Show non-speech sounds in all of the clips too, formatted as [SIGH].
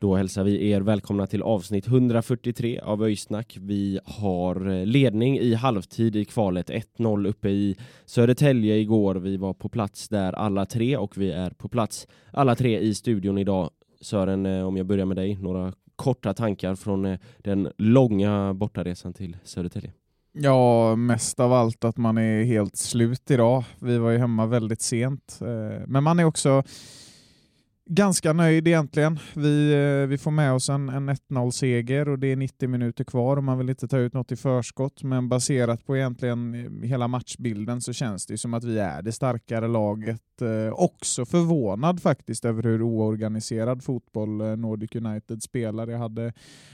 Då hälsar vi er välkomna till avsnitt 143 av Öjsnack. Vi har eh, ledning i halvtid i kvalet 1-0 uppe i Södertälje igår. Vi var på plats där alla tre och vi är på plats alla tre i studion idag. Sören, eh, om jag börjar med dig, några korta tankar från eh, den långa bortaresan till Södertälje. Ja, mest av allt att man är helt slut idag. Vi var ju hemma väldigt sent. Men man är också ganska nöjd egentligen. Vi, eh, vi får med oss en, en 1-0-seger och det är 90 minuter kvar och man vill inte ta ut något i förskott. Men baserat på egentligen eh, hela matchbilden så känns det ju som att vi är det starkare laget. Eh, också förvånad faktiskt över hur oorganiserad fotboll Nordic United spelar. Jag hade,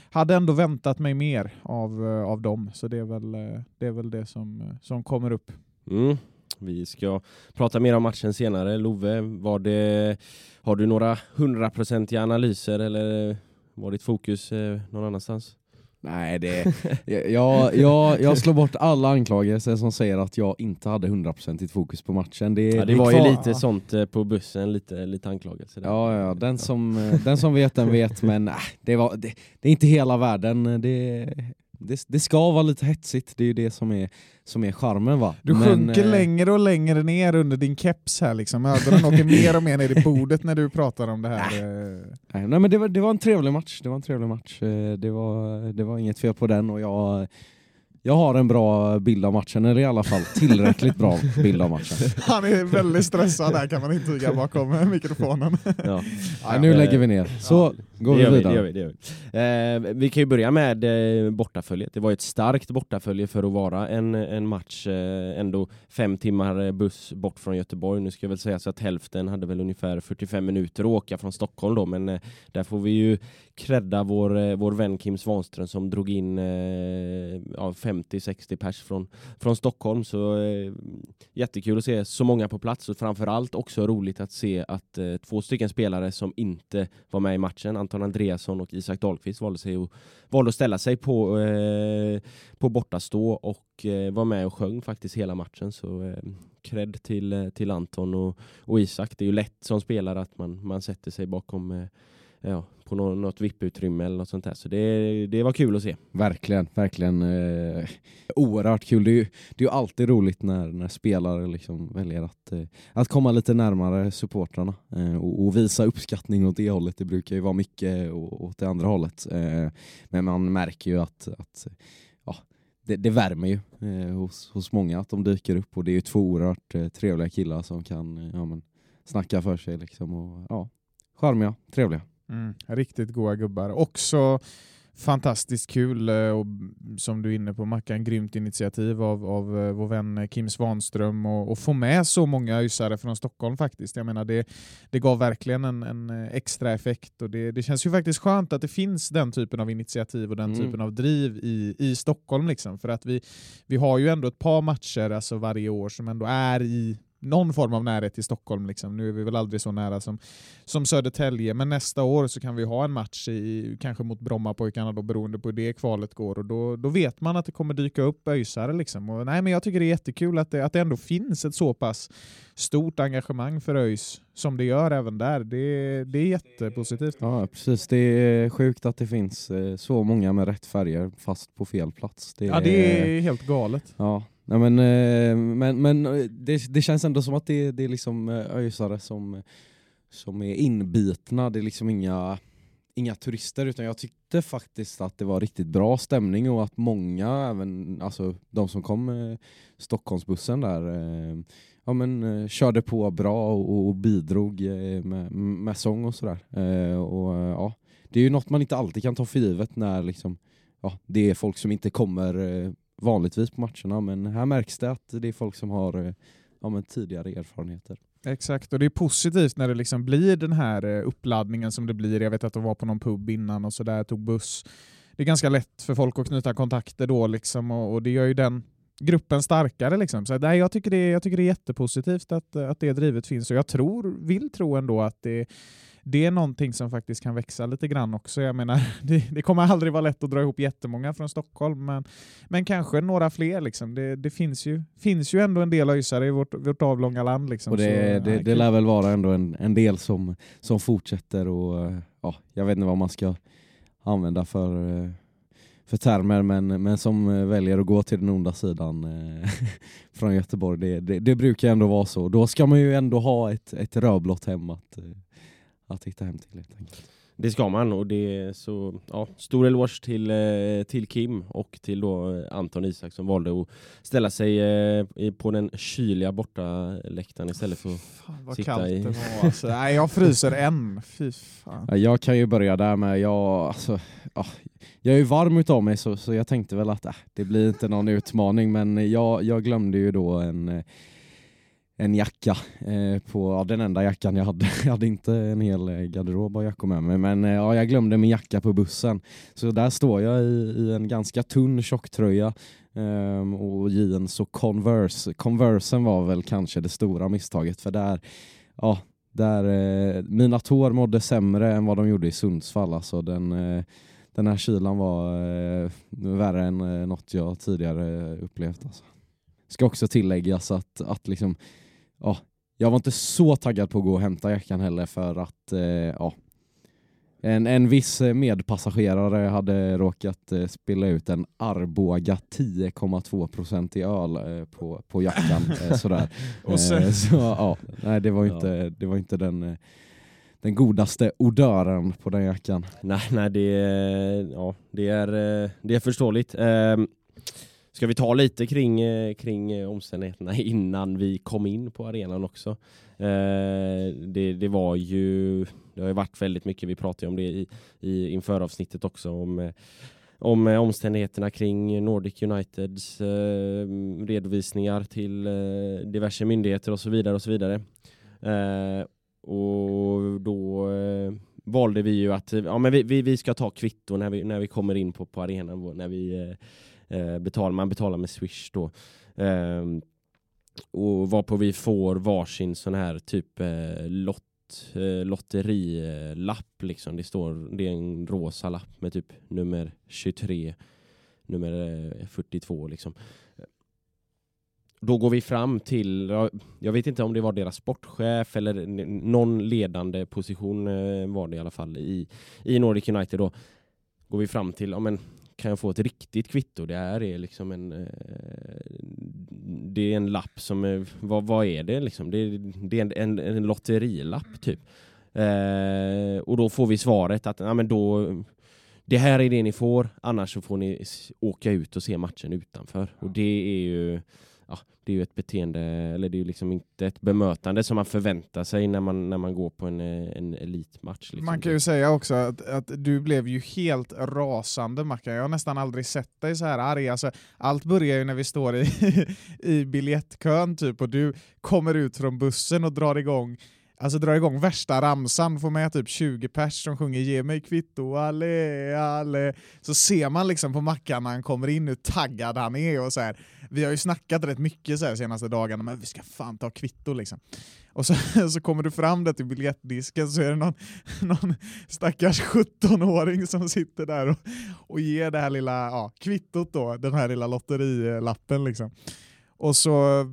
hade ändå väntat mig mer av, av dem, så det är väl det, är väl det som, som kommer upp. Mm. Vi ska prata mer om matchen senare. Love, var det, har du några hundraprocentiga analyser eller var ditt fokus eh, någon annanstans? Nej, det, [LAUGHS] jag, jag, jag slår bort alla anklagelser som säger att jag inte hade hundraprocentigt fokus på matchen. Det, Ja, det är var ju lite sånt eh, på bussen, lite, lite anklagelse. där. Ja, ja den, som, eh, den som vet den vet, men äh, det, var, det, det är inte hela världen. Det, det, det ska vara lite hetsigt, det är ju det som är, som är charmen va. Du Men, sjunker eh, längre och längre ner under din keps här liksom. Ögonen åker mer och mer ner i bordet när du pratar om det här. eh. Nej, nej, men det var, det var en trevlig match. Det var en trevlig match. Eh, Det var, det var inget fel på den och jag, jag har en bra bild av matchen, eller i alla fall tillräckligt bra bild av matchen. [LAUGHS] Han är väldigt stressad här kan man intyga bakom eh, mikrofonen. Ja. [LAUGHS] Ja, nu lägger vi ner. Så går det vi gör vi, vidare. det gör vi, det gör vi. Eh, vi kan ju börja med eh, bortaföljet. Det var ett starkt bortafölje för att vara en, en match, eh, ändå fem timmar eh, buss bort från Göteborg. Nu ska jag väl säga så att hälften hade väl ungefär 45 minuter att åka från Stockholm då, men eh, där får vi ju credda vår, eh, vår vän Kim Svanström som drog in eh, ja, 50-60 pers från, från Stockholm. Så eh, jättekul att se så många på plats och framförallt också roligt att se att två stycken spelare som inte var med i matchen, Anton Andreasson och Isak Dahlqvist valde, sig att, valde att ställa sig på, eh, på bortastå och eh, var med och sjöng faktiskt hela matchen. Så eh, cred till, eh, till Anton och, och Isak. Det är ju lätt som spelare att man, man sätter sig bakom eh, ja, på något, något VIP-utrymme eller något sånt där. Så det, det var kul att se. Verkligen, verkligen. Eh, oerhört kul. Det är ju, det är ju alltid roligt när, när spelare liksom väljer att, eh, att komma lite närmare supportrarna eh, och, och visa uppskattning åt det hållet. Det brukar ju vara mycket åt det andra hållet. Eh, men man märker ju att, att ja, det, det värmer ju eh, hos, hos många att de dyker upp och det är ju två oerhört eh, trevliga killar som kan eh, ja, men, snacka för sig liksom och ja, charmiga, trevliga. Mm, riktigt goa gubbar. Också fantastiskt kul eh, och som du är inne på Mackan, grymt initiativ av, av eh, vår vän eh, Kim Svanström och, och få med så många ÖISare från Stockholm faktiskt. Jag menar det, det gav verkligen en, en extra effekt och det, det känns ju faktiskt skönt att det finns den typen av initiativ och den Mm. typen av driv i, i Stockholm liksom för att vi, vi har ju ändå ett par matcher alltså varje år som ändå är i någon form av närhet till Stockholm. Liksom. Nu är vi väl aldrig så nära som, som Södertälje, men nästa år så kan vi ha en match i, kanske mot Brommapojkarna då, beroende på hur det kvalet går och då, då vet man att det kommer dyka upp öisare. Liksom. Och, nej, men jag tycker det är jättekul att det, att det ändå finns ett så pass stort engagemang för ÖIS som det gör även där. Det, det är jättepositivt. Ja, precis. Det är sjukt att det finns eh, så många med rätt färger fast på fel plats. Det Ja, det är helt galet. Ja, nej men, eh, men, men eh, det, det känns ändå som att det, det är liksom eh, öisare som, som är inbitna. Det är liksom inga, inga turister utan jag tyckte faktiskt att det var riktigt bra stämning och att många, även alltså de som kom med Stockholmsbussen där, eh, ja, men, körde på bra och, och bidrog med, med sång och sådär. Och, ja, det är ju något man inte alltid kan ta för givet när liksom, ja, det är folk som inte kommer vanligtvis på matcherna men här märks det att det är folk som har eh, ja, men tidigare erfarenheter. Exakt, och det är positivt när det liksom blir den här eh, uppladdningen som det blir. Jag vet att de var på någon pub innan och sådär, tog buss. Det är ganska lätt för folk att knyta kontakter då liksom och, och det gör ju den gruppen starkare. Liksom. Så, nej, jag, tycker det, är- jag tycker det är jättepositivt att, att det drivet finns och jag tror, vill tro ändå att det, det är någonting som faktiskt kan växa lite grann också. Jag menar, [LAUGHS] det, det kommer aldrig vara lätt att dra ihop jättemånga från Stockholm, men, men kanske några fler. Liksom. Det, det finns, ju, finns ju ändå en del öjsare i vårt, vårt avlånga land. Liksom. Och det, Så, det, nej, det lär väl vara ändå en, en del som, som fortsätter och ja, jag vet inte vad man ska använda för, för termer men, men som väljer att gå till den onda sidan eh, [LAUGHS] från Göteborg. Det, det, det brukar ändå vara så. Då ska man ju ändå ha ett, ett rödblått hem att, eh, att hitta hem till. Helt enkelt. Det ska man och det är så ja, stor eloge till, eh, till Kim och till då eh, Anton Isak som valde att ställa sig eh, på den kyliga borta läktaren istället för Fan vad sitta kallt i- det var. Alltså. Nej, jag fryser [LAUGHS] än. Fy fan. Ja, Jag kan ju börja där med, jag, alltså, ja, jag är ju varm utav mig så, så jag tänkte väl att äh, det blir inte någon utmaning men jag, jag glömde ju då en, eh, en jacka, eh, på, ja, den enda jackan jag hade. [LAUGHS] Jag hade inte en hel eh, garderob av jackor med mig men eh, ja, jag glömde min jacka på bussen. Så där står jag i, i en ganska tunn tjocktröja eh, och jeans och Converse. Conversen var väl kanske det stora misstaget för där, ja, där eh, mina tår mådde sämre än vad de gjorde i Sundsvall. Alltså den, eh, den här kylan var eh, värre än eh, något jag tidigare upplevt. Alltså. Ska också tilläggas att, att liksom, ja, jag var inte så taggad på att gå och hämta jackan heller för att eh, ja, en, en viss medpassagerare hade råkat eh, spilla ut en Arboga 10,2% i öl eh, på, på jackan. Eh, [LAUGHS] sådär. Och sen- Eh, så, ja, nej, det var ju Ja. inte, det var inte den, eh, den godaste odören på den jackan. Nej, nej det, är- ja, det, är, det är förståeligt. Ska vi ta lite kring, eh, kring eh, omständigheterna innan vi kom in på arenan också? Eh, Det, det var ju, det har ju varit väldigt mycket, vi pratade om det i, i inför avsnittet också, om, eh, om omständigheterna kring Nordic Uniteds eh, redovisningar till eh, diverse myndigheter och så vidare och så vidare. Eh, och då eh, valde vi ju att ja, men vi, vi, vi ska ta kvitto när vi, när vi kommer in på, på arenan, när vi eh, betala, man betalar med Swish då. Eh, och varpå vi får varsin sån här typ eh, lott, eh, lotterilapp liksom. Det står, det är en rosa lapp med typ nummer 23, nummer eh, 42 liksom. Då går vi fram till, jag vet inte om det var deras sportchef eller någon ledande position eh, var det i alla fall i, i Nordic United då. Går vi fram till, ja men kan jag få ett riktigt kvitto? Det här är liksom en eh, det är en lapp som, är, vad, vad är det liksom? Det, är- det är en, en, en lotterilapp typ. Eh, och då får vi svaret att ja, men då, det här är det ni får, annars så får ni åka ut och se matchen utanför. Och det är ju ja, det är ju ett beteende, eller det är ju liksom inte ett bemötande som man förväntar sig när man, när man går på en, eh, en elitmatch. Liksom. Man kan ju säga också att, att du blev ju helt rasande Mackan. Jag har nästan aldrig sett dig så här arg. Alltså, allt börjar ju när vi står i, [LAUGHS] i biljettkön typ och du kommer ut från bussen och drar igång Alltså dra igång värsta ramsan, får med typ 20 pers som sjunger ge mig kvitto, alle, alle. Så ser man liksom på Mackan när han kommer in hur taggad han är och så här. Vi har ju snackat rätt mycket så här senaste dagarna, men vi ska fan ta kvitto liksom. Och så, [LAUGHS] så kommer du fram där till biljettdisken så är det någon, [LAUGHS] någon stackars 17-åring som sitter där och, och ger det här lilla ja, kvittot då, den här lilla lotterilappen liksom. Och så,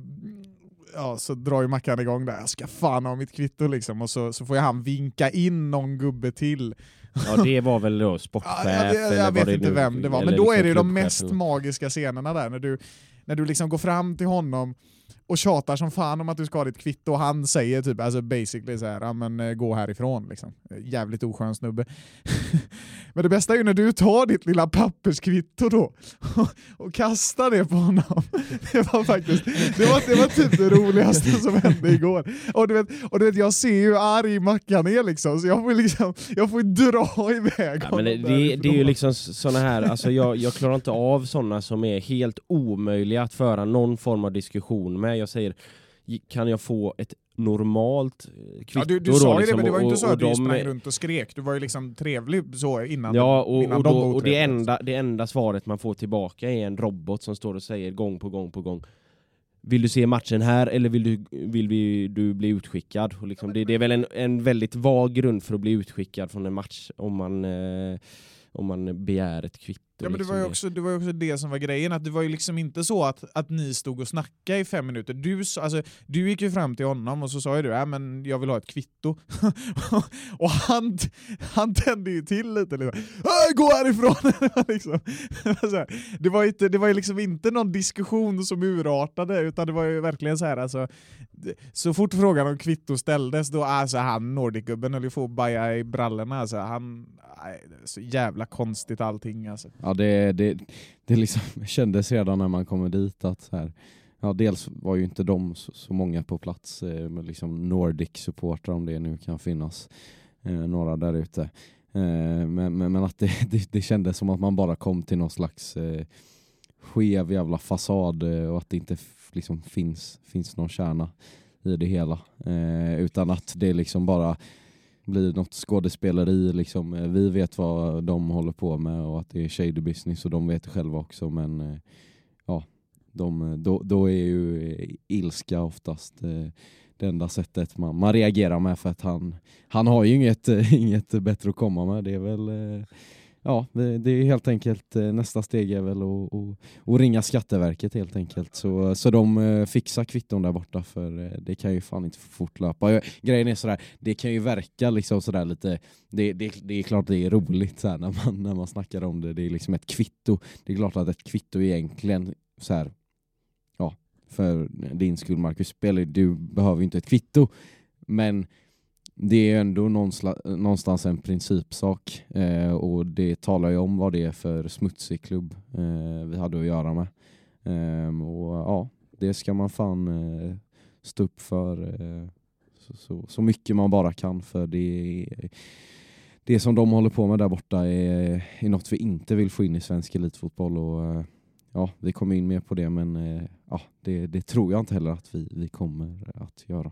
ja, så drar ju Mackan igång där, jag ska fan ha mitt kvitto liksom, och så, så får ju han vinka in någon gubbe till. Ja, det var väl då sportchef Ja, jag, jag, jag vet inte nu- vem det var, men då är liksom det ju de mest eller- magiska scenerna där, när du, när du liksom går fram till honom och tjatar som fan om att du ska ha ditt kvitto och han säger typ alltså basically så här, ja men eh, gå härifrån liksom. Jävligt oskön snubbe. [LAUGHS] men det bästa är ju när du tar ditt lilla papperskvitto då och, [LAUGHS] och kastar det på honom. [LAUGHS] det var faktiskt, det var, det var typ det roligaste som hände igår. Och du vet, och du vet jag ser ju arg Mackan är liksom, så jag får liksom, jag får dra iväg Ja, men det, det, är ju liksom såna här, alltså jag, jag klarar inte av sådana som är helt omöjliga att föra någon form av diskussion med. Jag säger, kan jag få ett normalt eh, kvitto Ja, du, du då, sa ju liksom, det, men det var ju inte så att du de- sprang runt och skrek. Du var ju liksom trevlig så innan, Ja, och, innan och, de då, var och det, enda, det enda svaret man får tillbaka är en robot som står och säger gång på gång på gång Vill du se matchen här eller vill du, vill vi, du bli utskickad? Och liksom, det, det är väl en, en väldigt vag grund för att bli utskickad från en match om man, eh, om man begär ett kvitto. Ja, men det, liksom var ju också, det var ju också det som var grejen, att det var ju liksom inte så att, att ni stod och snackade i fem minuter. Du, alltså, du gick ju fram till honom och så sa ju du äh, men jag vill ha ett kvitto. [LAUGHS] och han, han tände ju till lite. Liksom. "Äh, Gå härifrån! [LAUGHS] Liksom, det var så här, det var, inte, det var ju liksom inte någon diskussion som urartade, utan det var ju verkligen så här alltså, så fort frågan om kvitto ställdes, då alltså han Nordic-gubben höll ju på att baja i brallorna. Alltså, han, så jävla konstigt allting alltså. Ja, det, det, det liksom [LAUGHS] kändes redan när man kommer dit att så här, ja, dels var ju inte de så, så många på plats, eh, med liksom Nordic-supportrar om det nu kan finnas eh, några där ute. Eh, men, men, men att det, [LAUGHS] det, det kändes som att man bara kom till någon slags eh, skev jävla fasad eh, och att det inte liksom finns, finns någon kärna i det hela. Eh, utan att det liksom bara blir något skådespeleri. Liksom. Eh, vi vet vad de håller på med och att det är shady business och de vet det själva också. Men eh, ja, de, eh, då, då är ju ilska oftast det enda sättet man, man reagerar med för att han, han har ju inget, [LAUGHS] inget bättre att komma med. Det är väl Ja, det, det är helt enkelt eh, nästa steg är väl att, att, att ringa Skatteverket helt enkelt. Så, så de eh, fixar kvitton där borta för eh, det kan ju fan inte fortlöpa. Grejen är sådär, det kan ju verka liksom sådär lite, det, det, det är klart det är roligt så här när, man, när man snackar om det. Det är liksom ett kvitto. Det är klart att ett kvitto egentligen så här, ja, för din skull Marcus, spelar, du behöver ju inte ett kvitto. Men det är ändå någonstans en principsak eh, och det talar ju om vad det är för smutsig klubb eh, vi hade att göra med. Eh, och ja, det ska man fan eh, stå upp för eh, så, så, så mycket man bara kan för det det som de håller på med där borta är, är något vi inte vill få in i svensk elitfotboll och eh, ja, vi kommer in mer på det men eh, ja, det, det tror jag inte heller att vi, vi kommer att göra.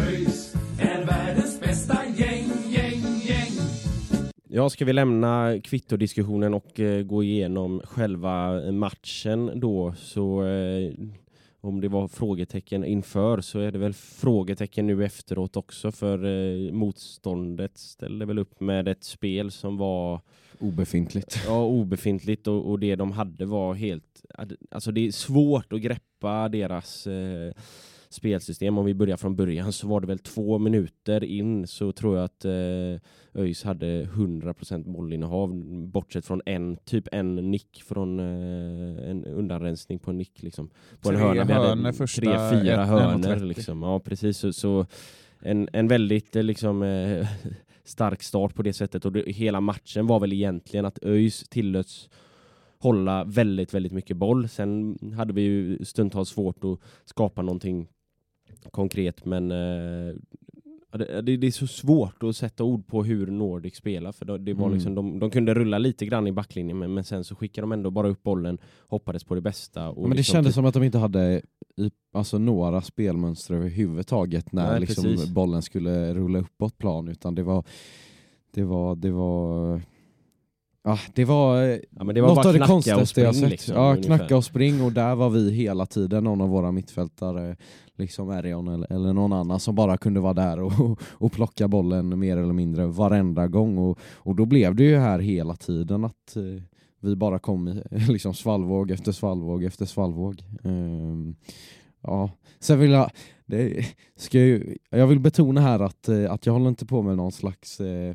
ÖIS är världens bästa gäng, gäng, gäng. Ja, ska vi lämna kvittodiskussionen och eh, gå igenom själva matchen då så eh, om det var frågetecken inför så är det väl frågetecken nu efteråt också för eh, motståndet ställde väl upp med ett spel som var Obefintligt. ja, obefintligt och, och det de hade var helt... Alltså det är svårt att greppa deras eh, spelsystem. Om vi börjar från början så var det väl två minuter in så tror jag att eh, ÖIS hade 100% bollinnehav bortsett från en, typ en nick från eh, en undanrensning på en nick liksom. På en Tre hörna. Vi hörnor hade första tre, fyra 1,30. hörnor liksom. Ja, precis. Så, så en, en väldigt eh, liksom eh, [LAUGHS] stark start på det sättet och det, hela matchen var väl egentligen att ÖIS tillåts hålla väldigt, väldigt mycket boll. Sen hade vi ju stundtals svårt att skapa någonting konkret, men eh, det, det är så svårt att sätta ord på hur Nordic spelar, för det- det var Mm. liksom, de, de kunde rulla lite grann i backlinjen, men, men sen så skickade de ändå bara upp bollen, hoppades på det bästa. Och Ja, men det liksom kändes typ- som att de inte hade i, alltså, några spelmönster överhuvudtaget när Nej, liksom, precis. bollen skulle rulla uppåt plan, utan det var det var, det var Ja, det var, eh, Ja, det var något bara av det konstigaste jag sett. liksom, ja, ungefär. knacka och spring och där var vi hela tiden, någon av våra mittfältare, liksom Erion eller, eller någon annan som bara kunde vara där och, [LAUGHS] och plocka bollen mer eller mindre varenda gång. Och, och då blev det ju här hela tiden att eh, vi bara kom i [LAUGHS] liksom svallvåg efter svallvåg efter svallvåg. Um, ja. Sen vill jag, det, ska ju, jag vill betona här att, eh, att jag håller inte på med någon slags eh,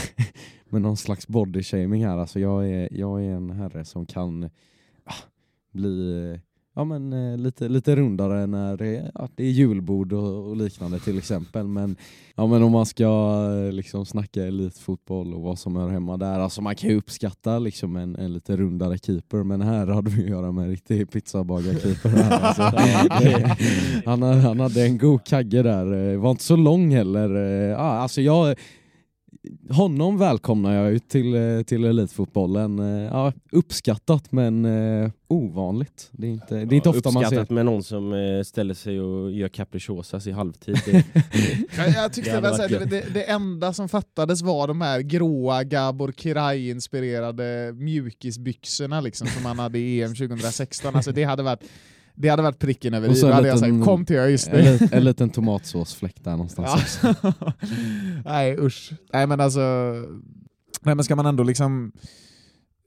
[LAUGHS] med någon slags body shaming här. Alltså jag, är, jag är en herre som kan ah, bli eh, ja, men, eh, lite, lite rundare när det, ja, det är julbord och, och liknande till exempel. Men, ja, men om man ska eh, liksom snacka elitfotboll och vad som hör hemma där. Alltså man kan ju uppskatta liksom en, en lite rundare keeper men här hade vi att göra med en riktig pizzabagarkeeper. Alltså, [LAUGHS] han, ha- han hade en god kagge där, Eh, var inte så lång heller. Eh, Ja, alltså jag, honom välkomnar jag ut till, eh, till elitfotbollen. Eh, Ja, uppskattat men eh, ovanligt. Det är inte, det är inte ofta man ser. Uppskattat med någon som ställer sig och gör capricciosa i halvtid. Det, [LAUGHS] Jag, jag tyckte Det här, det, det, det enda som fattades var de här gråa Gabor Kirai-inspirerade mjukisbyxorna liksom, som han hade i EM 2016. Alltså, det, hade varit, det hade varit pricken över i. Då hade jag liten- sagt kom till ÖIS. En, lit- en liten tomatsåsfläck där någonstans. Ja. [LAUGHS] Nej usch. Nej men alltså, nej, men ska man ändå liksom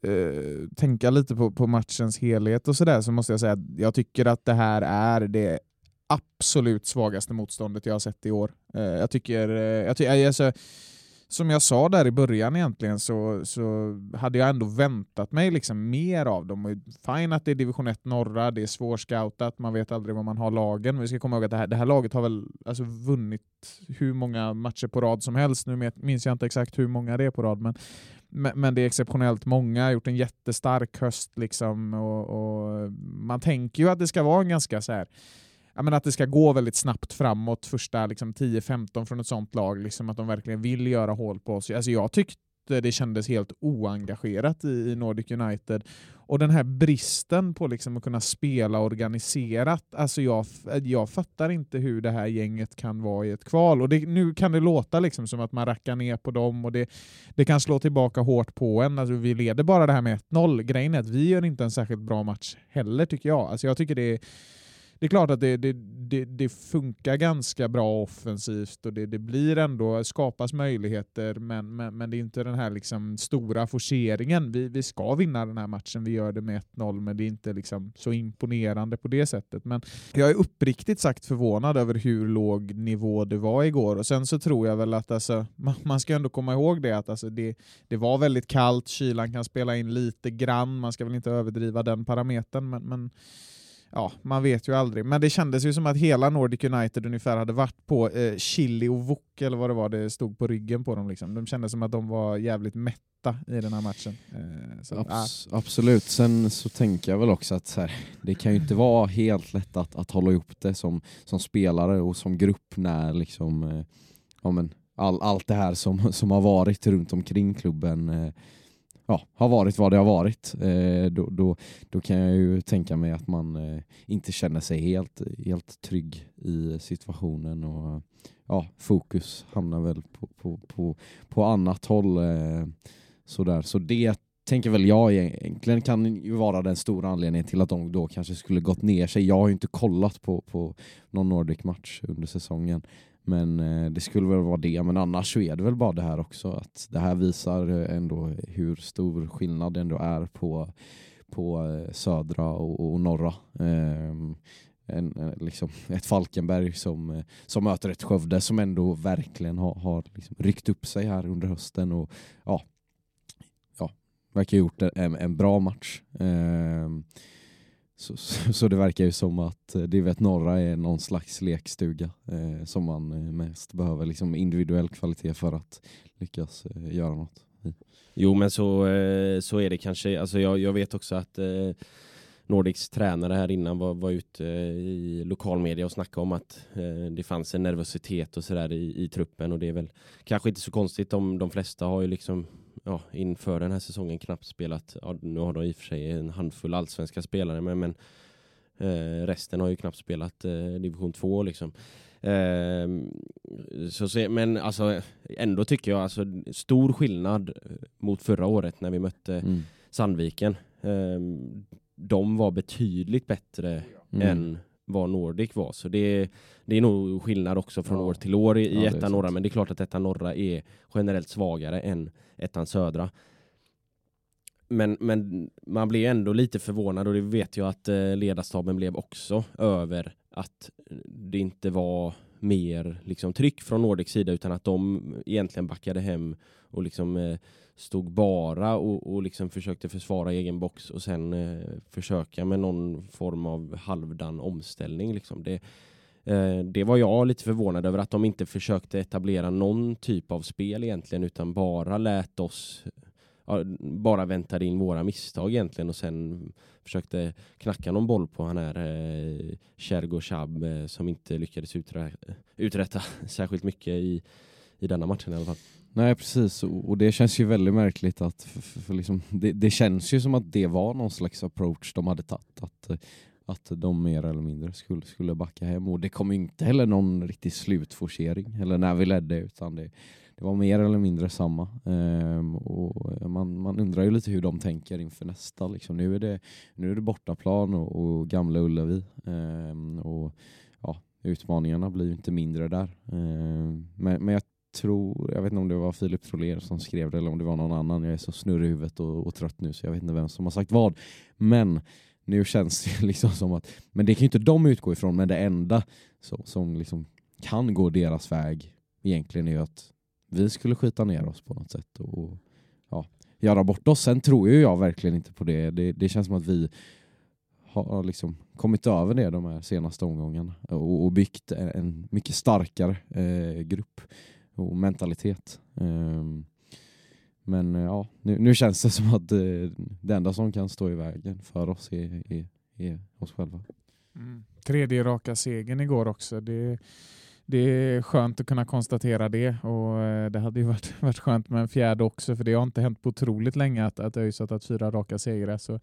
eh, tänka lite på, på matchens helhet och sådär så måste jag säga att jag tycker att det här är det absolut svagaste motståndet jag har sett i år. Eh, jag tycker, eh, jag ty alltså, som jag sa där i början egentligen så, så hade jag ändå väntat mig liksom mer av dem. Fine att det är division 1 norra, det är svårscoutat, man vet aldrig vad man har lagen. Men vi ska komma ihåg att det här, det här laget har väl alltså vunnit hur många matcher på rad som helst. Nu minns jag inte exakt hur många det är på rad, men, men, men det är exceptionellt många, gjort en jättestark höst liksom. Och, och man tänker ju att det ska vara en ganska så här ja, men att det ska gå väldigt snabbt framåt första liksom, 10-15 från ett sånt lag, liksom, att de verkligen vill göra hål på oss. Alltså, jag tyckte det kändes helt oengagerat i, i Nordic United. Och den här bristen på liksom, att kunna spela organiserat, alltså jag, jag fattar inte hur det här gänget kan vara i ett kval. Och det, nu kan det låta liksom som att man rackar ner på dem och det, det kan slå tillbaka hårt på en. Alltså, vi leder bara det här med 1-0. Grejen är att vi gör inte en särskilt bra match heller tycker jag. Alltså, jag tycker det är det är klart att det, det, det, det funkar ganska bra offensivt och det, det blir ändå, skapas möjligheter men, men, men det är inte den här liksom stora forceringen. Vi, vi ska vinna den här matchen, vi gör det med 1-0 men det är inte liksom så imponerande på det sättet. Men jag är uppriktigt sagt förvånad över hur låg nivå det var igår och sen så tror jag väl att alltså, man, man ska ändå komma ihåg det att alltså det, det var väldigt kallt, kylan kan spela in lite grann, man ska väl inte överdriva den parametern men, men ja, man vet ju aldrig. Men det kändes ju som att hela Nordic United ungefär hade varit på eh, chili och wok, eller vad det var det stod på ryggen på dem. Liksom. De kändes som att de var jävligt mätta i den här matchen. Eh, så, ah. Absolut, sen så tänker jag väl också att så här, det kan ju inte vara helt lätt att, att hålla ihop det som, som spelare och som grupp när liksom, eh, ja, men all, allt det här som, som har varit runt omkring klubben eh, ja, har varit vad det har varit. Eh, då, då, då kan jag ju tänka mig att man eh, inte känner sig helt, helt trygg i situationen och ja, fokus hamnar väl på, på, på, på annat håll. Eh, sådär. Så det tänker väl jag egentligen kan ju vara den stora anledningen till att de då kanske skulle gått ner sig. Jag har ju inte kollat på, på någon Nordic-match under säsongen. Men eh, det skulle väl vara det. Men annars så är det väl bara det här också. Att det här visar eh, ändå hur stor skillnad det ändå är på, på eh, södra och, och norra. Ehm, en, liksom ett Falkenberg som, eh, som möter ett Skövde som ändå verkligen har, har liksom ryckt upp sig här under hösten och ja, ja verkar ha gjort en, en bra match. Eh, så, så, så det verkar ju som att eh, Divet Norra är någon slags lekstuga eh, som man eh, mest behöver liksom individuell kvalitet för att lyckas eh, göra något. Jo men så, eh, så är det kanske. Alltså jag, jag vet också att eh, Nordics tränare här innan var, var ute eh, i lokalmedia och snackade om att eh, det fanns en nervositet och sådär i, i truppen och det är väl kanske inte så konstigt om de flesta har ju liksom ja, inför den här säsongen knappt spelat, ja, nu har de i och för sig en handfull allsvenska spelare men, men eh, resten har ju knappt spelat eh, division 2 liksom. Ehm, så, se- men alltså, ändå tycker jag alltså, stor skillnad eh, mot förra året när vi mötte Mm. Sandviken. Ehm, de var betydligt bättre Mm. än vad Nordic var. Så det, det är nog skillnad också från Ja. år till år i, Ja, i är ettan norra. Men det är klart att ettan norra är generellt svagare än ettan södra. Men, men man blir ändå lite förvånad och det vet jag att eh, ledarstaben blev också över att det inte var mer liksom, tryck från Nordics sida utan att de egentligen backade hem och liksom eh, stod bara och, och liksom försökte försvara egen box och sen eh, försöka med någon form av halvdan omställning. Liksom. Det, eh, det var jag lite förvånad över att de inte försökte etablera någon typ av spel egentligen utan bara lät oss bara väntade in våra misstag egentligen och sen försökte knacka någon boll på han här eh, Shergo Chab eh, som inte lyckades uträ uträtta [LAUGHS] särskilt mycket i, i denna matchen i alla fall. Nej precis, och och det känns ju väldigt märkligt att för, för, för liksom, det, det känns ju som att det var någon slags approach de hade tagit. Att, eh, att de mer eller mindre skulle, skulle backa hem. Och det kom ju inte heller någon riktig slutforcering eller när vi ledde utan det, det var mer eller mindre samma. Ehm, och eh, man, man undrar ju lite hur de tänker inför nästa. Liksom. Nu, är det, nu är det bortaplan och, och gamla Ullevi. Ehm, och ja, utmaningarna blir ju inte mindre där. Ehm, men, men jag tror, jag vet inte om det var Filip Troler som skrev det eller om det var någon annan. Jag är så snurrig i huvudet och, och trött nu så jag vet inte vem som har sagt vad. Men nu känns det [LAUGHS] liksom som att, men det kan ju inte de utgå ifrån, men det enda så, som liksom kan gå deras väg egentligen är ju att vi skulle skita ner oss på något sätt och ja, göra bort oss. Sen tror ju jag verkligen inte på det. Det, det känns som att vi har liksom kommit över det de här senaste omgångarna och, och byggt en, en mycket starkare eh, grupp och mentalitet. Um, men eh, ja, nu, nu känns det som att eh, det enda som kan stå i vägen för oss är, är, är oss själva. Mm. Tredje raka segern igår också. Det, det är skönt att kunna konstatera det och eh, det hade ju varit, [LAUGHS] varit skönt med en fjärde också för det har inte hänt på otroligt länge att, att ÖIS har tagit fyra raka segrar. Så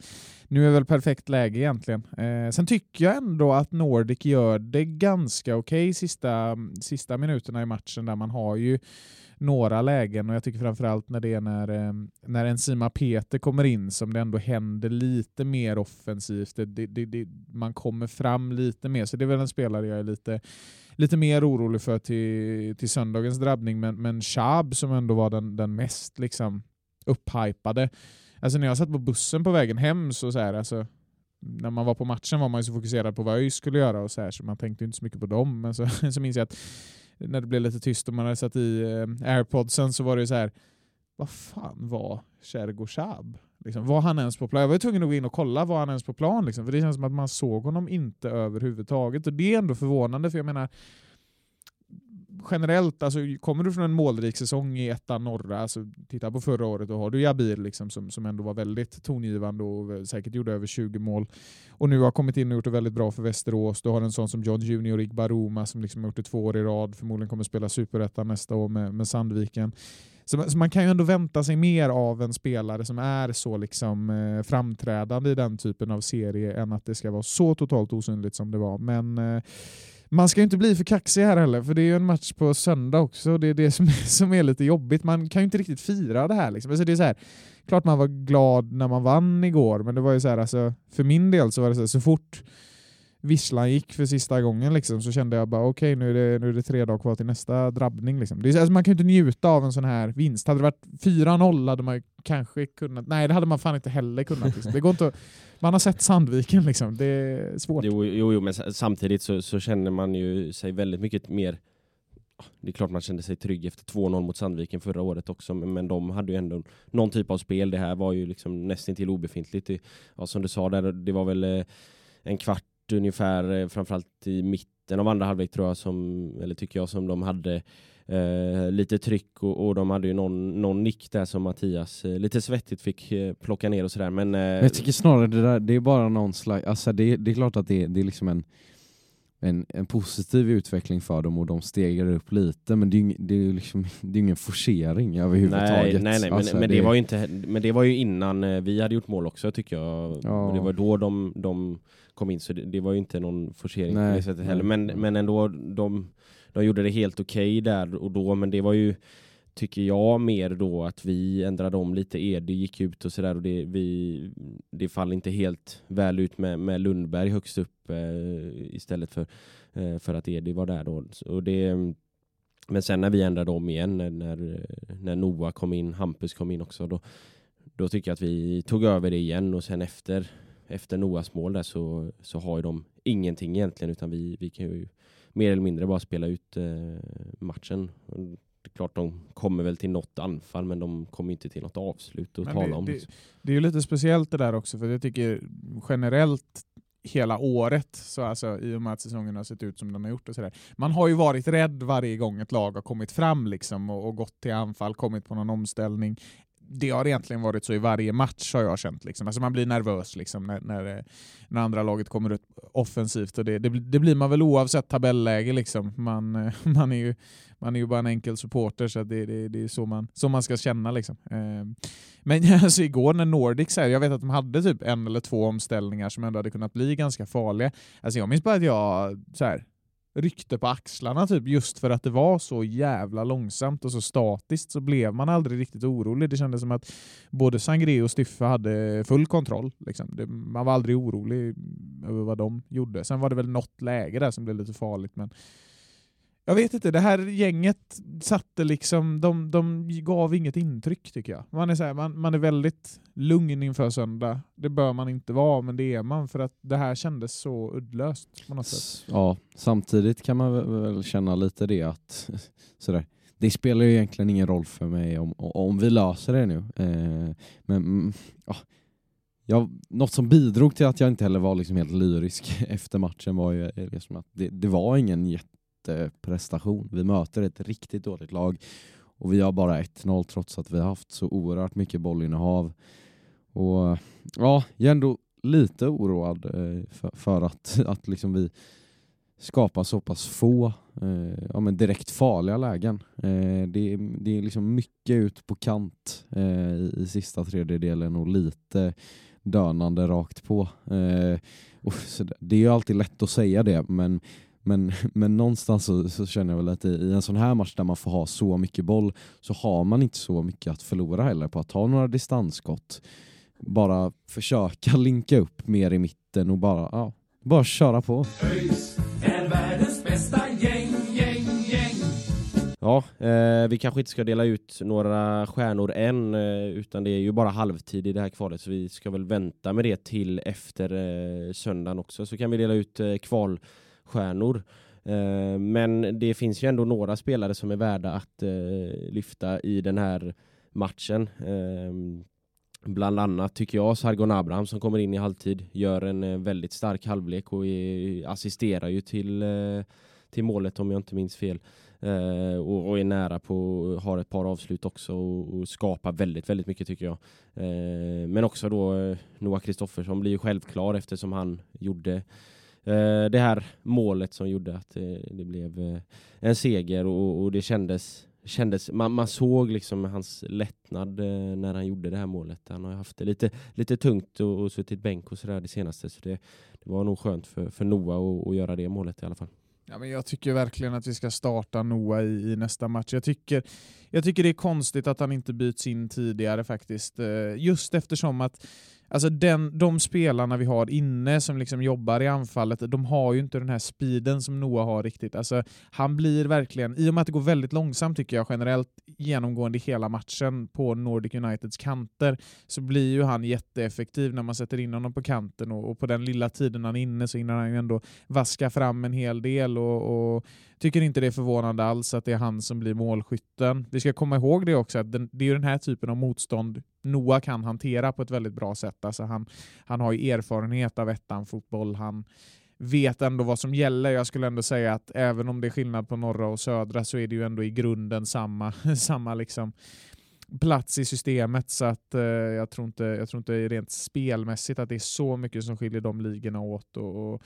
nu är väl perfekt läge egentligen. Eh, sen tycker jag ändå att Nordic gör det ganska okej sista, sista minuterna i matchen där man har ju några lägen och jag tycker framförallt när det är när, eh, när Enzima Peter kommer in som det ändå händer lite mer offensivt. Det, det, det, man kommer fram lite mer, så det är väl en spelare jag är lite, lite mer orolig för till, till söndagens drabbning. Men, men Shab som ändå var den, den mest liksom, upphypade. Alltså när jag satt på bussen på vägen hem så, så här, alltså, när man var på matchen var man ju så fokuserad på vad ÖIS skulle göra och så här, så man tänkte inte så mycket på dem. Men så, [LAUGHS] så minns jag att när det blev lite tyst och man hade satt i eh, airpodsen så var det ju så här. Vad fan var Shergo Shab? Liksom, var han ens på plan? Jag var ju tvungen att gå in och kolla, var han ens på plan? Liksom, för det känns som att man såg honom inte överhuvudtaget. Och det är ändå förvånande, för jag menar generellt, alltså, kommer du från en målrik säsong i ettan norra, alltså, titta på förra året, då har du Jabir liksom, som, som ändå var väldigt tongivande och säkert gjorde över 20 mål. Och nu har kommit in och gjort det väldigt bra för Västerås. Du har en sån som John Junior Igbaroma som liksom har gjort det två år i rad, förmodligen kommer spela superettan nästa år med, med Sandviken. Så, så man kan ju ändå vänta sig mer av en spelare som är så liksom, eh, framträdande i den typen av serie än att det ska vara så totalt osynligt som det var. Men eh, man ska ju inte bli för kaxig här heller, för det är ju en match på söndag också. och Det är det som är, [LAUGHS] som är lite jobbigt. Man kan ju inte riktigt fira det här. Liksom. Alltså det är så här, klart man var glad när man vann igår, men det var ju så här, alltså, för min del så var det så här, så fort visslan gick för sista gången liksom, så kände jag bara okej, nu, är det, nu är det tre dagar kvar till nästa drabbning. Liksom. Det är, alltså, man kan ju inte njuta av en sån här vinst. Hade det varit 4-0 hade man kanske kunnat... Nej, det hade man fan inte heller kunnat. Liksom. Det går inte att, man har sett Sandviken, liksom. det är svårt. Jo, jo, jo men samtidigt så, så känner man ju sig väldigt mycket mer det är klart man kände sig trygg efter 2-0 mot Sandviken förra året också, men, men de hade ju ändå någon typ av spel. Det här var ju liksom nästintill obefintligt. Det, ja, som du sa, där, det var väl eh, en kvart ungefär, eh, framförallt i mitten av andra halvlek tror jag, som, eller tycker jag, som de hade eh, lite tryck och, och de hade ju någon, någon nick där som Mattias eh, lite svettigt fick eh, plocka ner och sådär. Men, eh, Men jag tycker snarare det där, det är bara någon slags, alltså det, det är klart att det, det är liksom en, en, en positiv utveckling för dem och de stegar upp lite men det är ju det är liksom, [LAUGHS] det är ingen forcering överhuvudtaget. Nej, nej, nej Alltså, men, men det, var inte, men det var ju innan eh, vi hade gjort mål också tycker jag. Ja. Och det var då de, de kom in så det, det var ju inte någon forcering på Nej, det sättet heller. Men, men ändå, de, de gjorde det helt okej där och då, men det var ju tycker jag mer då att vi ändrade om lite. Edi gick ut och sådär och det, vi, det faller inte helt väl ut med, med Lundberg högst upp eh, istället för, eh, för att Edi var där då. Och det, men sen när vi ändrade om igen, när, när, när Noah kom in, Hampus kom in också, då, då tycker jag att vi tog över det igen och sen efter, efter Noahs mål där så, så har ju de ingenting egentligen utan vi, vi kan ju mer eller mindre bara spela ut eh, matchen. Det är klart de kommer väl till något anfall men de kommer inte till något avslut att Men tala det, om. Det, det är ju lite speciellt det där också, för jag tycker generellt hela året, så alltså, i och med att säsongen har sett ut som den har gjort och sådär. Man har ju varit rädd varje gång ett lag har kommit fram liksom och, och gått till anfall, kommit på någon omställning. Det har egentligen varit så i varje match har jag känt. Liksom. Alltså man blir nervös liksom, när, när, eh, när andra laget kommer ut offensivt. Och det, det, det blir man väl oavsett tabelläge. Liksom. Man, eh, [LAUGHS] man, är ju, man är ju bara en enkel supporter så det, det, det är så man, så man ska känna. Liksom. Ehm, men [LAUGHS] alltså, igår när Nordics, här, jag vet att de hade typ en eller två omställningar som ändå hade kunnat bli ganska farliga. Alltså, jag minns bara att jag så här, ryckte på axlarna typ just för att det var så jävla långsamt och så statiskt så blev man aldrig riktigt orolig. Det kändes som att både Sangre och Styffe hade full kontroll. Liksom. Det, man var aldrig orolig över vad de gjorde. Sen var det väl något läge där som blev lite farligt men jag vet inte, det här gänget satte liksom, de, de gav inget intryck tycker jag. Man är, så här, man, man är väldigt lugn inför söndag. Det bör man inte vara, men det är man för att det här kändes så uddlöst på något sätt. Ja, samtidigt kan man väl- väl känna lite det att [LAUGHS] sådär, det spelar ju egentligen ingen roll för mig om, om vi löser det nu. Eh, men mm, ja, jag, något som bidrog till att jag inte heller var liksom helt lyrisk [LAUGHS] efter matchen var ju eh, liksom att det, det var ingen jätteprestation. Vi möter ett riktigt dåligt lag och vi har bara 1-0 trots att vi har haft så oerhört mycket bollinnehav. Och ja, jag är ändå lite oroad eh, för, för att, [LAUGHS] att liksom vi skapar så pass få eh, ja, men direkt farliga lägen. Eh, det, är- det är liksom mycket ut på kant eh, i, i sista tredjedelen och lite dönande rakt på. Eh, och så det- det är ju alltid lätt att säga det men men, men någonstans så, så känner jag väl att i, i en sån här match där man får ha så mycket boll så har man inte så mycket att förlora heller på att ta några distansskott. Bara försöka [LAUGHS] linka upp mer i mitten och bara, ja, bara köra på. Ja, eh, vi kanske inte ska dela ut några stjärnor än, eh, utan det är ju bara halvtid i det här kvalet, så vi ska väl vänta med det till efter eh, söndagen också, så kan vi dela ut eh, kvalstjärnor stjärnor. Eh, men det finns ju ändå några spelare som är värda att eh, lyfta i den här matchen. Ehm, bland annat tycker jag Sargon Abraham som kommer in i halvtid gör en eh, väldigt stark halvlek och assisterar ju till, till målet om jag inte minns fel. Och, och är nära på, har ett par avslut också och, och skapar väldigt, väldigt mycket tycker jag. Men också då Noah Kristoffersson blir ju självklar eftersom han gjorde Eh, det här målet som gjorde att eh, det blev eh, en seger och, och det kändes kändes, man, man såg liksom hans lättnad eh, när han gjorde det här målet. Han har haft det lite, lite tungt och, och suttit bänk och sådär det senaste så det, det var nog skönt för, för Noah att- att göra det målet i alla fall. Ja, men jag tycker verkligen att vi ska starta Noah i, i nästa match. Jag tycker, jag tycker det är konstigt att han inte byts in tidigare faktiskt. Eh, just eftersom att alltså den, de spelarna vi har inne som liksom jobbar i anfallet, de har ju inte den här speeden som Noah har riktigt. Alltså, han blir verkligen, i och med att det går väldigt långsamt tycker jag generellt genomgående hela matchen på Nordic Uniteds kanter, så blir ju han jätteeffektiv när man sätter in honom på kanten och, och på den lilla tiden han är inne så hinner han ju ändå vaska fram en hel del och, och tycker inte det är förvånande alls att det är han som blir målskytten. Ska komma ihåg det också, att den, det är ju den här typen av motstånd Noah kan hantera på ett väldigt bra sätt. Alltså han, han har ju erfarenhet av ettan-fotboll, han vet ändå vad som gäller. Jag skulle ändå säga att även om det är skillnad på norra och södra så är det ju ändå i grunden samma, [LAUGHS] samma liksom plats i systemet så att eh, jag, tror inte, jag tror inte rent spelmässigt att det är så mycket som skiljer de ligorna åt. Och, och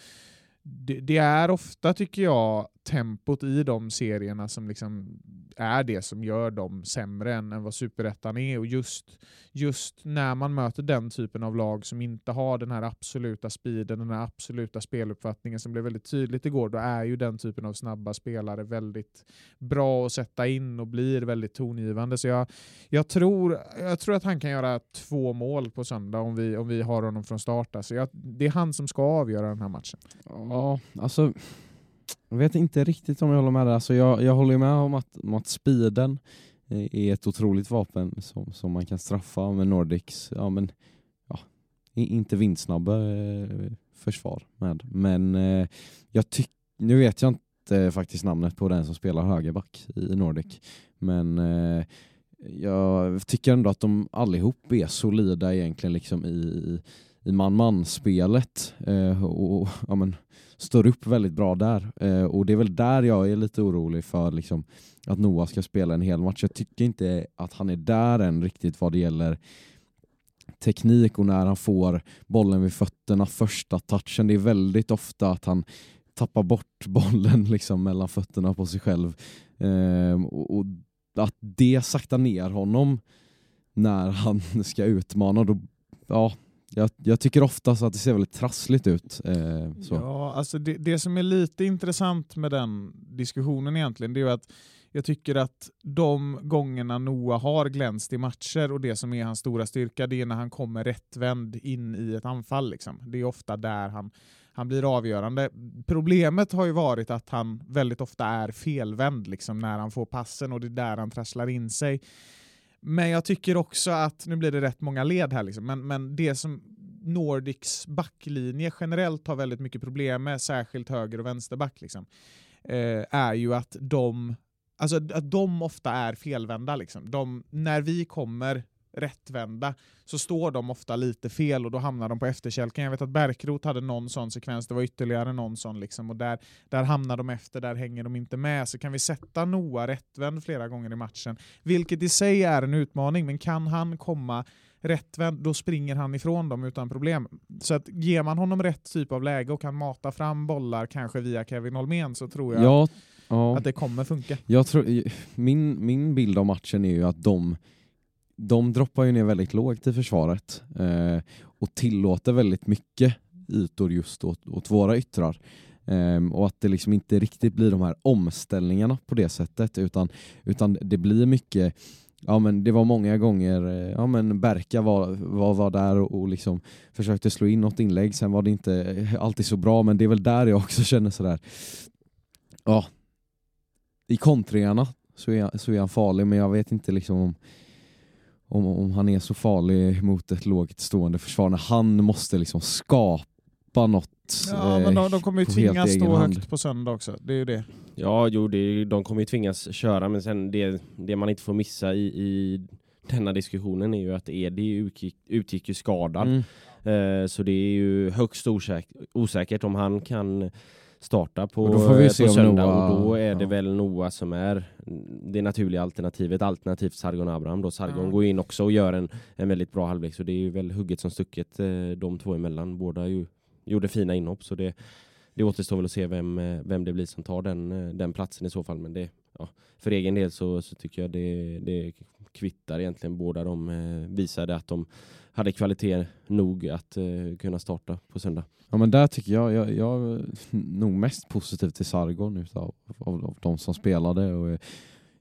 det, det, är ofta, tycker jag, tempot i de serierna som liksom är det som gör dem sämre än, än vad superettan är. Och just, just när man möter den typen av lag som inte har den här absoluta speeden, den här absoluta speluppfattningen som blev väldigt tydligt igår, då är ju den typen av snabba spelare väldigt bra att sätta in och blir väldigt tongivande. Så jag, jag, tror, jag tror att han kan göra två mål på söndag om vi, om vi har honom från start. Alltså jag, det är han som ska avgöra den här matchen. Ja, alltså jag vet inte riktigt om jag håller med där. Alltså jag, jag håller med om att, om att speeden eh, är ett otroligt vapen som, som man kan straffa med Nordics. Ja, men, ja, inte vindsnabba eh, försvar med. Men eh, jag tyck, nu vet jag inte faktiskt namnet på den som spelar högerback i Nordic. Men eh, jag tycker ändå att de allihop är solida egentligen liksom i, i man-man-spelet. Eh, och, och, ja, men, står upp väldigt bra där. Eh, och det är väl där jag är lite orolig för liksom, att Noah ska spela en hel match. Jag tycker inte att han är där än riktigt vad det gäller teknik och när han får bollen vid fötterna första touchen. Det är väldigt ofta att han tappar bort [LAUGHS] bollen liksom mellan fötterna på sig själv. Eh, och, och, att det saktar ner honom när han [LAUGHS] ska utmana, då, ja, jag, jag, tycker oftast att det ser väldigt trassligt ut. Eh, ja, alltså det, det, som är lite intressant med den diskussionen egentligen, det är att jag tycker att de gångerna Noah har glänst i matcher och det som är hans stora styrka, det är när han kommer rättvänd in i ett anfall. Liksom. Det är ofta där han, han blir avgörande. Problemet har ju varit att han väldigt ofta är felvänd liksom, när han får passen och det är där han trasslar in sig. Men jag tycker också att, nu blir det rätt många led här, liksom, men, men det som Nordics backlinje generellt har väldigt mycket problem med, särskilt höger och vänsterback, liksom, eh, är ju att de, alltså, att de ofta är felvända. Liksom. De, när vi kommer rättvända så står de ofta lite fel och då hamnar de på efterkälken. Jag vet att Bärkrot hade någon sån sekvens, det var ytterligare någon sån liksom, och där, där hamnar de efter, där hänger de inte med. Så kan vi sätta Noah rättvänd flera gånger i matchen, vilket i sig är en utmaning, men kan han komma rättvänd, då springer han ifrån dem utan problem. Så att ger man honom rätt typ av läge och kan mata fram bollar, kanske via Kevin Holmén, så tror jag ja, ja. att det kommer funka. Jag tror, min, min bild av matchen är ju att de de droppar ju ner väldigt lågt i försvaret eh, och tillåter väldigt mycket ytor just åt, åt våra yttrar. Eh, och att det liksom inte riktigt blir de här omställningarna på det sättet utan, utan det blir mycket Ja men det var många gånger, eh, ja men Berka var, var, var där och, och liksom försökte slå in något inlägg, sen var det inte eh, alltid så bra men det är väl där jag också känner sådär, ja i kontringarna så är, så är han farlig men jag vet inte liksom om om, om han är så farlig mot ett lågt stående försvar när han måste liksom skapa något Ja, men de, de kommer ju tvingas stå högt på söndag också. Det är ju det. Ja, jo, det, de kommer ju tvingas köra, men sen det, det man inte får missa i, i denna diskussionen är ju att Edi utgick, utgick ju skadad. Mm. Eh, så det är ju högst osäk osäkert om han kan starta på, och då får vi på se söndag Noah, och då är det ja. väl Noah som är det naturliga alternativet, alternativt Sargon Abraham. Då Sargon Ja. går in också och gör en, en väldigt bra halvlek så det är ju väl hugget som stucket eh, de två emellan. Båda ju, gjorde fina inhopp så det, det återstår väl att se vem, eh, vem det blir som tar den, eh, den platsen i så fall. Men det, ja, för egen del så, så tycker jag det, det kvittar egentligen. Båda de eh, visade att de hade kvalitet nog att eh, kunna starta på söndag. Ja men där tycker jag, jag, jag är nog mest positiv till Sargon utav av, av de som spelade och eh,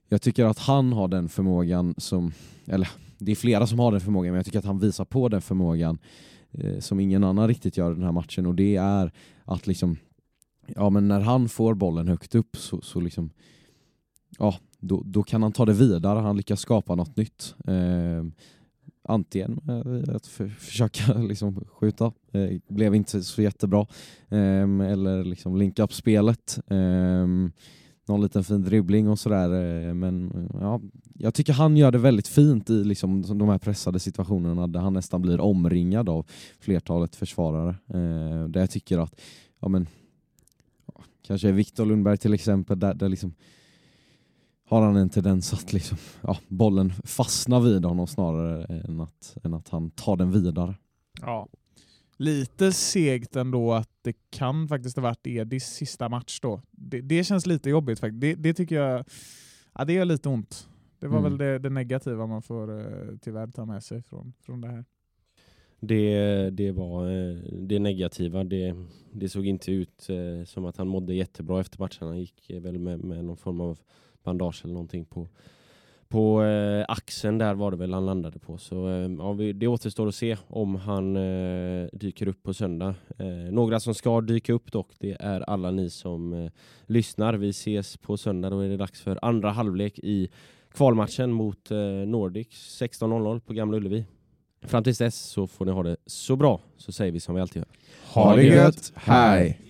jag tycker att han har den förmågan som, eller det är flera som har den förmågan men jag tycker att han visar på den förmågan eh, som ingen annan riktigt gör i den här matchen och det är att liksom ja men när han får bollen högt upp så, så liksom ja då, då kan han ta det vidare, han lyckas skapa något nytt. Eh, antingen eh, att för, försöka [LAUGHS] liksom skjuta, eh, blev inte så jättebra, eh, eller liksom linka upp spelet. Eh, någon liten fin dribbling och sådär. Eh, men ja, jag tycker han gör det väldigt fint i liksom de här pressade situationerna där han nästan blir omringad av flertalet försvarare. Ehm, där jag tycker att ja, men, kanske Viktor Lundberg till exempel, där, där liksom har han en tendens att liksom, ja, bollen fastnar vid honom snarare än att, än att han tar den vidare. Ja. Lite segt ändå att det kan faktiskt ha varit Edis sista match då. Det, det känns lite jobbigt faktiskt. Det, det tycker jag, ja det gör lite ont. Det var Mm. väl det, det negativa man får eh, tyvärr ta med sig från, från det här. Det, det var eh, det negativa. Det, det såg inte ut eh, som att han mådde jättebra efter matchen. Han gick väl med, med någon form av bandage eller någonting på, på eh, axeln där var det väl han landade på. Så eh, ja, vi, det återstår att se om han eh, dyker upp på söndag. Eh, några som ska dyka upp dock, det är alla ni som eh, lyssnar. Vi ses på söndag, då är det dags för andra halvlek i kvalmatchen mot eh, Nordic 16.00 på Gamla Ullevi. Fram tills dess så får ni ha det så bra, så säger vi som vi alltid gör. Ha det gött, hej!